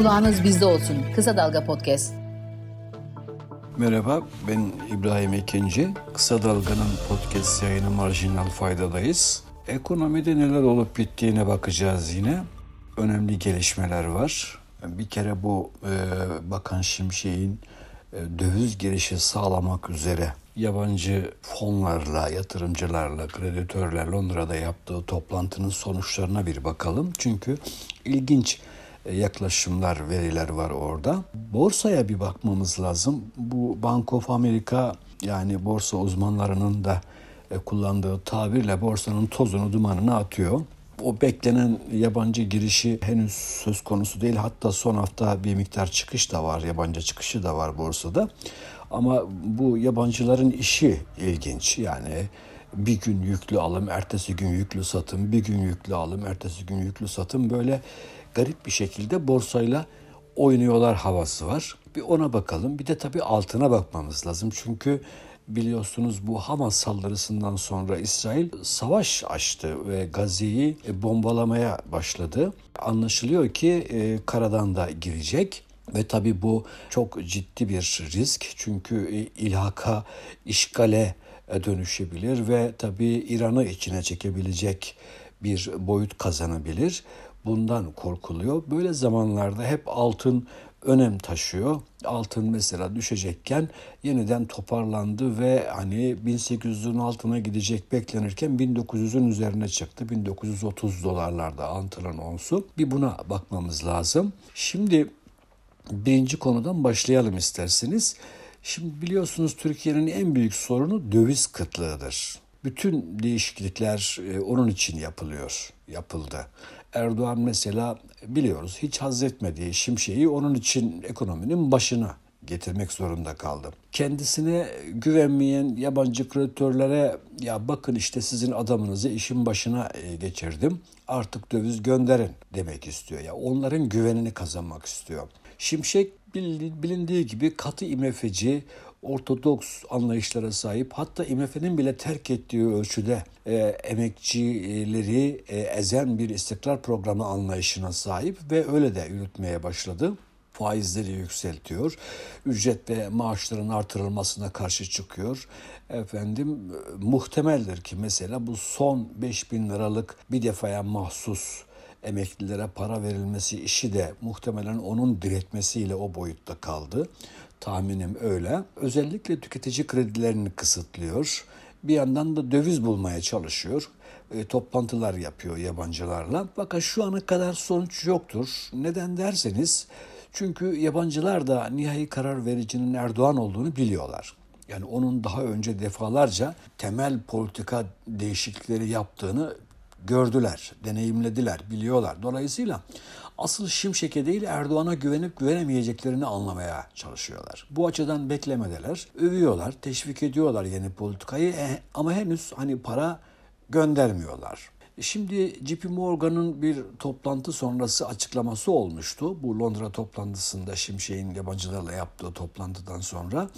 Kulağınız bizde olsun. Kısa Dalga Podcast. Merhaba, ben İbrahim Ekinci. Kısa Dalga'nın podcast yayını Marjinal Fayda'dayız. Ekonomide neler olup bittiğine bakacağız yine. Önemli gelişmeler var. Bir kere bu e, Bakan Şimşek'in e, döviz girişi sağlamak üzere yabancı fonlarla, yatırımcılarla, kreditörler Londra'da yaptığı toplantının sonuçlarına bir bakalım. Çünkü ilginç yaklaşımlar, veriler var orada. Borsaya bir bakmamız lazım. Bu Bank of America yani borsa uzmanlarının da e, kullandığı tabirle borsanın tozunu dumanını atıyor. O beklenen yabancı girişi henüz söz konusu değil. Hatta son hafta bir miktar çıkış da var, yabancı çıkışı da var borsada. Ama bu yabancıların işi ilginç. Yani bir gün yüklü alım, ertesi gün yüklü satım, bir gün yüklü alım, ertesi gün yüklü satım böyle garip bir şekilde borsayla oynuyorlar havası var. Bir ona bakalım. Bir de tabii altına bakmamız lazım. Çünkü biliyorsunuz bu Hamas saldırısından sonra İsrail savaş açtı ve Gazze'yi bombalamaya başladı. Anlaşılıyor ki e, karadan da girecek. Ve tabii bu çok ciddi bir risk çünkü e, ilhaka, işgale e, dönüşebilir ve tabii İran'ı içine çekebilecek bir boyut kazanabilir. Bundan korkuluyor. Böyle zamanlarda hep altın önem taşıyor. Altın mesela düşecekken yeniden toparlandı ve hani 1800'ün altına gidecek beklenirken 1900'ün üzerine çıktı. 1930 dolarlarda altının onsu. Bir buna bakmamız lazım. Şimdi birinci konudan başlayalım isterseniz. Şimdi biliyorsunuz Türkiye'nin en büyük sorunu döviz kıtlığıdır. Bütün değişiklikler e, onun için yapılıyor, yapıldı. Erdoğan mesela biliyoruz hiç haz etmediği Şimşek'i onun için ekonominin başına getirmek zorunda kaldı. Kendisine güvenmeyen yabancı kreditörlere ya bakın işte sizin adamınızı işin başına e, geçirdim artık döviz gönderin demek istiyor. Ya onların güvenini kazanmak istiyor. Şimşek bilindiği gibi katı imefeci, ortodoks anlayışlara sahip hatta IMF'nin bile terk ettiği ölçüde e, emekçileri e, ezen bir istikrar programı anlayışına sahip ve öyle de yürütmeye başladı faizleri yükseltiyor. Ücret ve maaşların artırılmasına karşı çıkıyor. Efendim muhtemeldir ki mesela bu son 5 bin liralık bir defaya mahsus emeklilere para verilmesi işi de muhtemelen onun diretmesiyle o boyutta kaldı. Tahminim öyle. Özellikle tüketici kredilerini kısıtlıyor. Bir yandan da döviz bulmaya çalışıyor. E, toplantılar yapıyor yabancılarla. Fakat şu ana kadar sonuç yoktur. Neden derseniz çünkü yabancılar da nihai karar vericinin Erdoğan olduğunu biliyorlar. Yani onun daha önce defalarca temel politika değişiklikleri yaptığını gördüler, deneyimlediler, biliyorlar. Dolayısıyla asıl Şimşek'e değil Erdoğan'a güvenip güvenemeyeceklerini anlamaya çalışıyorlar. Bu açıdan beklemedeler, övüyorlar, teşvik ediyorlar yeni politikayı e, ama henüz hani para göndermiyorlar. Şimdi JP Morgan'ın bir toplantı sonrası açıklaması olmuştu. Bu Londra toplantısında Şimşek'in yabancılarla yaptığı toplantıdan sonra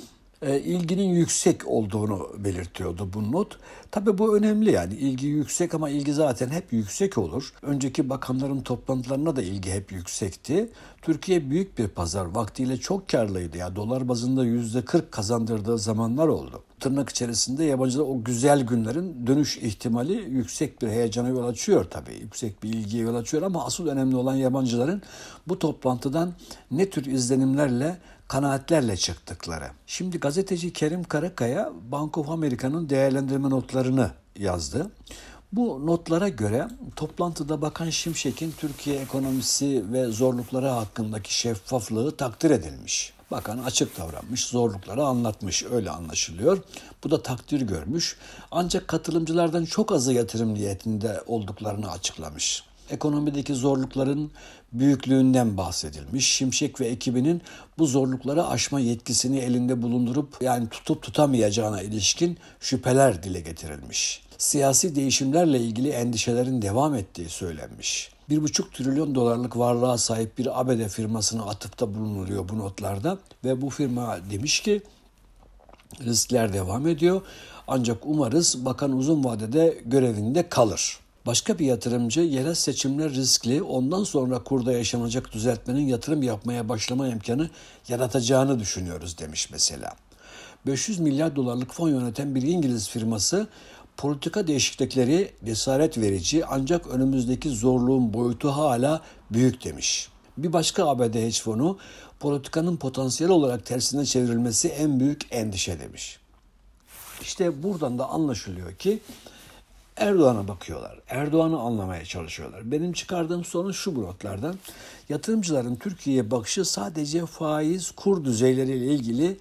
e, ilginin yüksek olduğunu belirtiyordu bu not. Tabii bu önemli yani ilgi yüksek ama ilgi zaten hep yüksek olur. Önceki bakanların toplantılarına da ilgi hep yüksekti. Türkiye büyük bir pazar vaktiyle çok karlıydı ya dolar bazında yüzde 40 kazandırdığı zamanlar oldu. Tırnak içerisinde yabancılar o güzel günlerin dönüş ihtimali yüksek bir heyecana yol açıyor tabii. Yüksek bir ilgiye yol açıyor ama asıl önemli olan yabancıların bu toplantıdan ne tür izlenimlerle kanaatlerle çıktıkları. Şimdi gazeteci Kerim Karakaya Bank of America'nın değerlendirme notlarını yazdı. Bu notlara göre toplantıda Bakan Şimşek'in Türkiye ekonomisi ve zorlukları hakkındaki şeffaflığı takdir edilmiş. Bakan açık davranmış, zorlukları anlatmış öyle anlaşılıyor. Bu da takdir görmüş. Ancak katılımcılardan çok azı yatırım niyetinde olduklarını açıklamış ekonomideki zorlukların büyüklüğünden bahsedilmiş. Şimşek ve ekibinin bu zorlukları aşma yetkisini elinde bulundurup yani tutup tutamayacağına ilişkin şüpheler dile getirilmiş. Siyasi değişimlerle ilgili endişelerin devam ettiği söylenmiş. 1,5 trilyon dolarlık varlığa sahip bir ABD firmasına atıfta bulunuluyor bu notlarda ve bu firma demiş ki riskler devam ediyor ancak umarız bakan uzun vadede görevinde kalır. Başka bir yatırımcı yerel seçimler riskli, ondan sonra kurda yaşanacak düzeltmenin yatırım yapmaya başlama imkanı yaratacağını düşünüyoruz demiş mesela. 500 milyar dolarlık fon yöneten bir İngiliz firması politika değişiklikleri cesaret verici ancak önümüzdeki zorluğun boyutu hala büyük demiş. Bir başka ABD hedge fonu politikanın potansiyel olarak tersine çevrilmesi en büyük endişe demiş. İşte buradan da anlaşılıyor ki Erdoğan'a bakıyorlar. Erdoğan'ı anlamaya çalışıyorlar. Benim çıkardığım sonuç şu bu notlardan. Yatırımcıların Türkiye'ye bakışı sadece faiz, kur düzeyleriyle ilgili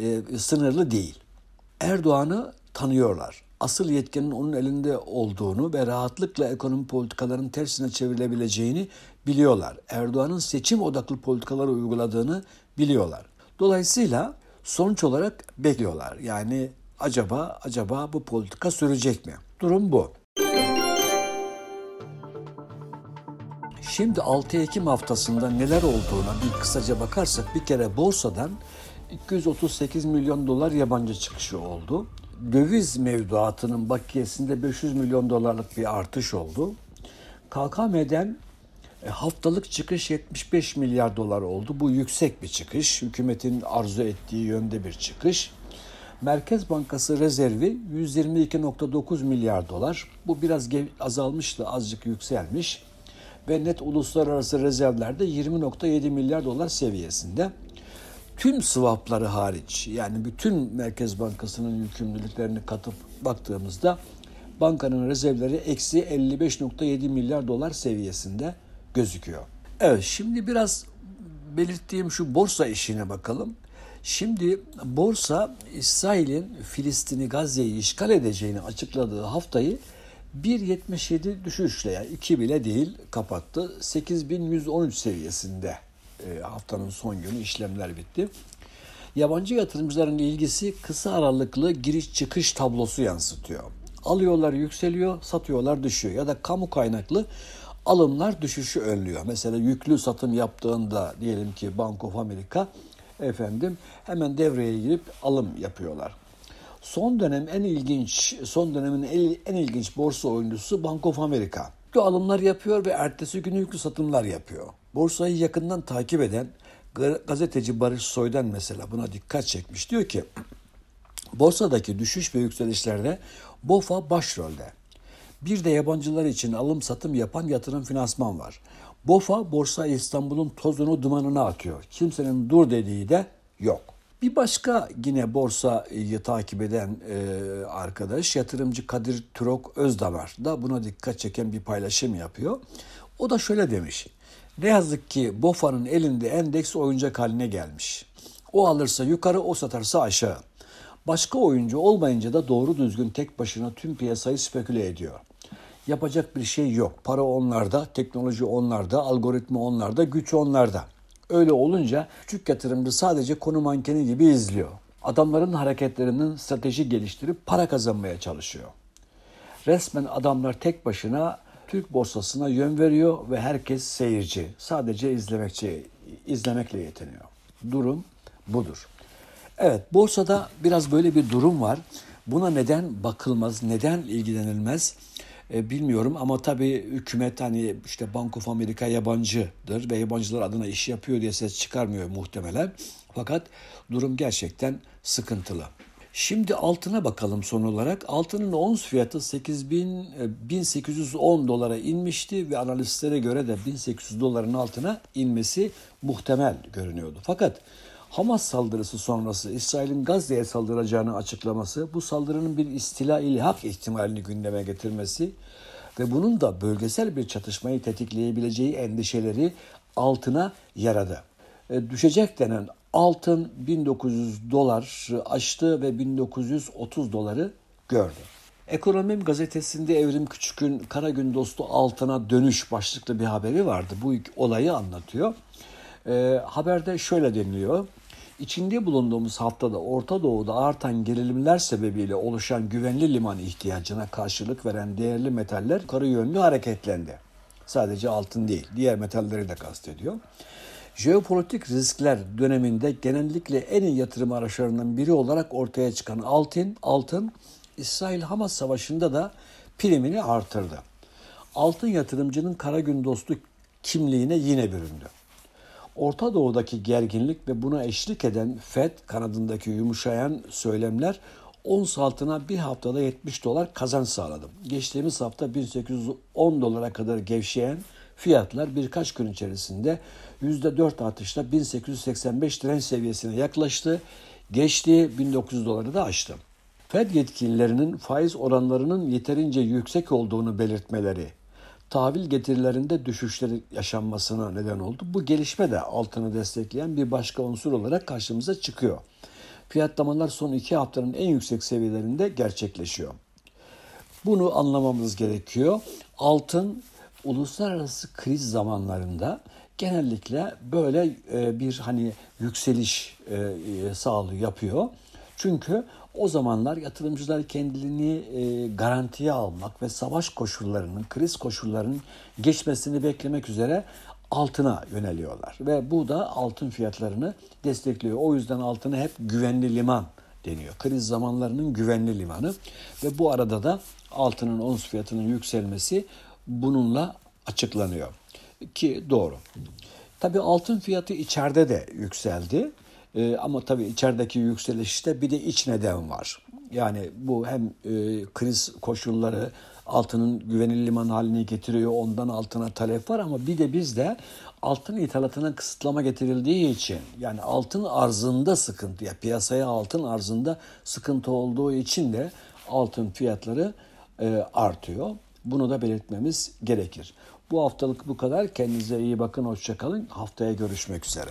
e, sınırlı değil. Erdoğan'ı tanıyorlar. Asıl yetkinin onun elinde olduğunu ve rahatlıkla ekonomi politikalarının tersine çevrilebileceğini biliyorlar. Erdoğan'ın seçim odaklı politikaları uyguladığını biliyorlar. Dolayısıyla sonuç olarak bekliyorlar. Yani acaba acaba bu politika sürecek mi? Durum bu. Şimdi 6 Ekim haftasında neler olduğuna bir kısaca bakarsak bir kere borsadan 238 milyon dolar yabancı çıkışı oldu. Döviz mevduatının bakiyesinde 500 milyon dolarlık bir artış oldu. KKM'den e, haftalık çıkış 75 milyar dolar oldu. Bu yüksek bir çıkış. Hükümetin arzu ettiği yönde bir çıkış. Merkez Bankası rezervi 122.9 milyar dolar. Bu biraz azalmıştı, azıcık yükselmiş. Ve net uluslararası rezervler de 20.7 milyar dolar seviyesinde. Tüm swapları hariç yani bütün Merkez Bankası'nın yükümlülüklerini katıp baktığımızda bankanın rezervleri eksi 55.7 milyar dolar seviyesinde gözüküyor. Evet şimdi biraz belirttiğim şu borsa işine bakalım. Şimdi borsa İsrail'in Filistin'i Gazze'yi işgal edeceğini açıkladığı haftayı 1.77 düşüşle yani 2 bile değil kapattı. 8113 seviyesinde e, haftanın son günü işlemler bitti. Yabancı yatırımcıların ilgisi kısa aralıklı giriş çıkış tablosu yansıtıyor. Alıyorlar yükseliyor, satıyorlar düşüyor ya da kamu kaynaklı alımlar düşüşü önlüyor. Mesela yüklü satım yaptığında diyelim ki Bank of America efendim hemen devreye girip alım yapıyorlar. Son dönem en ilginç, son dönemin en, ilginç borsa oyuncusu Bank of America. Yüklü alımlar yapıyor ve ertesi günü yüklü satımlar yapıyor. Borsayı yakından takip eden gazeteci Barış Soy'dan mesela buna dikkat çekmiş. Diyor ki borsadaki düşüş ve yükselişlerde BOFA başrolde. Bir de yabancılar için alım satım yapan yatırım finansman var. BOFA Borsa İstanbul'un tozunu dumanına atıyor. Kimsenin dur dediği de yok. Bir başka yine borsayı takip eden e, arkadaş yatırımcı Kadir Türok Özdamar da buna dikkat çeken bir paylaşım yapıyor. O da şöyle demiş. Ne yazık ki BOFA'nın elinde endeks oyuncak haline gelmiş. O alırsa yukarı, o satarsa aşağı. Başka oyuncu olmayınca da doğru düzgün tek başına tüm piyasayı speküle ediyor. Yapacak bir şey yok. Para onlarda, teknoloji onlarda, algoritma onlarda, güç onlarda. Öyle olunca küçük yatırımcı sadece konu mankeni gibi izliyor. Adamların hareketlerinin strateji geliştirip para kazanmaya çalışıyor. Resmen adamlar tek başına Türk borsasına yön veriyor ve herkes seyirci. Sadece izlemekçi, izlemekle yetiniyor. Durum budur. Evet borsada biraz böyle bir durum var. Buna neden bakılmaz, neden ilgilenilmez e, bilmiyorum ama tabii hükümet hani işte Bank of America yabancıdır ve yabancılar adına iş yapıyor diye ses çıkarmıyor muhtemelen. Fakat durum gerçekten sıkıntılı. Şimdi altına bakalım son olarak. Altının ons fiyatı 8000 1810 e, dolara inmişti ve analistlere göre de 1800 doların altına inmesi muhtemel görünüyordu. Fakat Hamas saldırısı sonrası İsrail'in Gazze'ye saldıracağını açıklaması, bu saldırının bir istila ilhak ihtimalini gündeme getirmesi ve bunun da bölgesel bir çatışmayı tetikleyebileceği endişeleri altına yaradı. E, düşecek denen altın 1900 dolar aştı ve 1930 doları gördü. Ekonomim gazetesinde Evrim Küçük'ün Kara Gün Dostu Altına Dönüş başlıklı bir haberi vardı. Bu olayı anlatıyor. E, haberde şöyle deniliyor. İçinde bulunduğumuz haftada Orta Doğu'da artan gerilimler sebebiyle oluşan güvenli liman ihtiyacına karşılık veren değerli metaller yukarı yönlü hareketlendi. Sadece altın değil, diğer metalleri de kastediyor. Jeopolitik riskler döneminde genellikle en iyi yatırım araçlarından biri olarak ortaya çıkan altın, altın İsrail-Hamas savaşında da primini artırdı. altın yatırımcının kara gün dostu kimliğine yine büründü. Orta Doğu'daki gerginlik ve buna eşlik eden FED kanadındaki yumuşayan söylemler ons altına bir haftada 70 dolar kazanç sağladı. Geçtiğimiz hafta 1810 dolara kadar gevşeyen fiyatlar birkaç gün içerisinde %4 artışla 1885 direnç seviyesine yaklaştı. Geçtiği 1900 doları da aştı. Fed yetkililerinin faiz oranlarının yeterince yüksek olduğunu belirtmeleri, tahvil getirilerinde düşüşleri yaşanmasına neden oldu. Bu gelişme de altını destekleyen bir başka unsur olarak karşımıza çıkıyor. Fiyatlamalar son iki haftanın en yüksek seviyelerinde gerçekleşiyor. Bunu anlamamız gerekiyor. Altın uluslararası kriz zamanlarında genellikle böyle e, bir hani yükseliş e, e, sağlıyor yapıyor. Çünkü o zamanlar yatırımcılar kendilerini garantiye almak ve savaş koşullarının, kriz koşullarının geçmesini beklemek üzere altına yöneliyorlar. Ve bu da altın fiyatlarını destekliyor. O yüzden altına hep güvenli liman deniyor. Kriz zamanlarının güvenli limanı ve bu arada da altının ons fiyatının yükselmesi bununla açıklanıyor. Ki doğru. Tabii altın fiyatı içeride de yükseldi. Ee, ama tabii içerideki yükselişte bir de iç neden var. Yani bu hem e, kriz koşulları altının güvenilir liman haline getiriyor. Ondan altına talep var ama bir de bizde altın ithalatına kısıtlama getirildiği için yani altın arzında sıkıntı ya piyasaya altın arzında sıkıntı olduğu için de altın fiyatları e, artıyor. Bunu da belirtmemiz gerekir. Bu haftalık bu kadar. Kendinize iyi bakın. Hoşçakalın. Haftaya görüşmek üzere.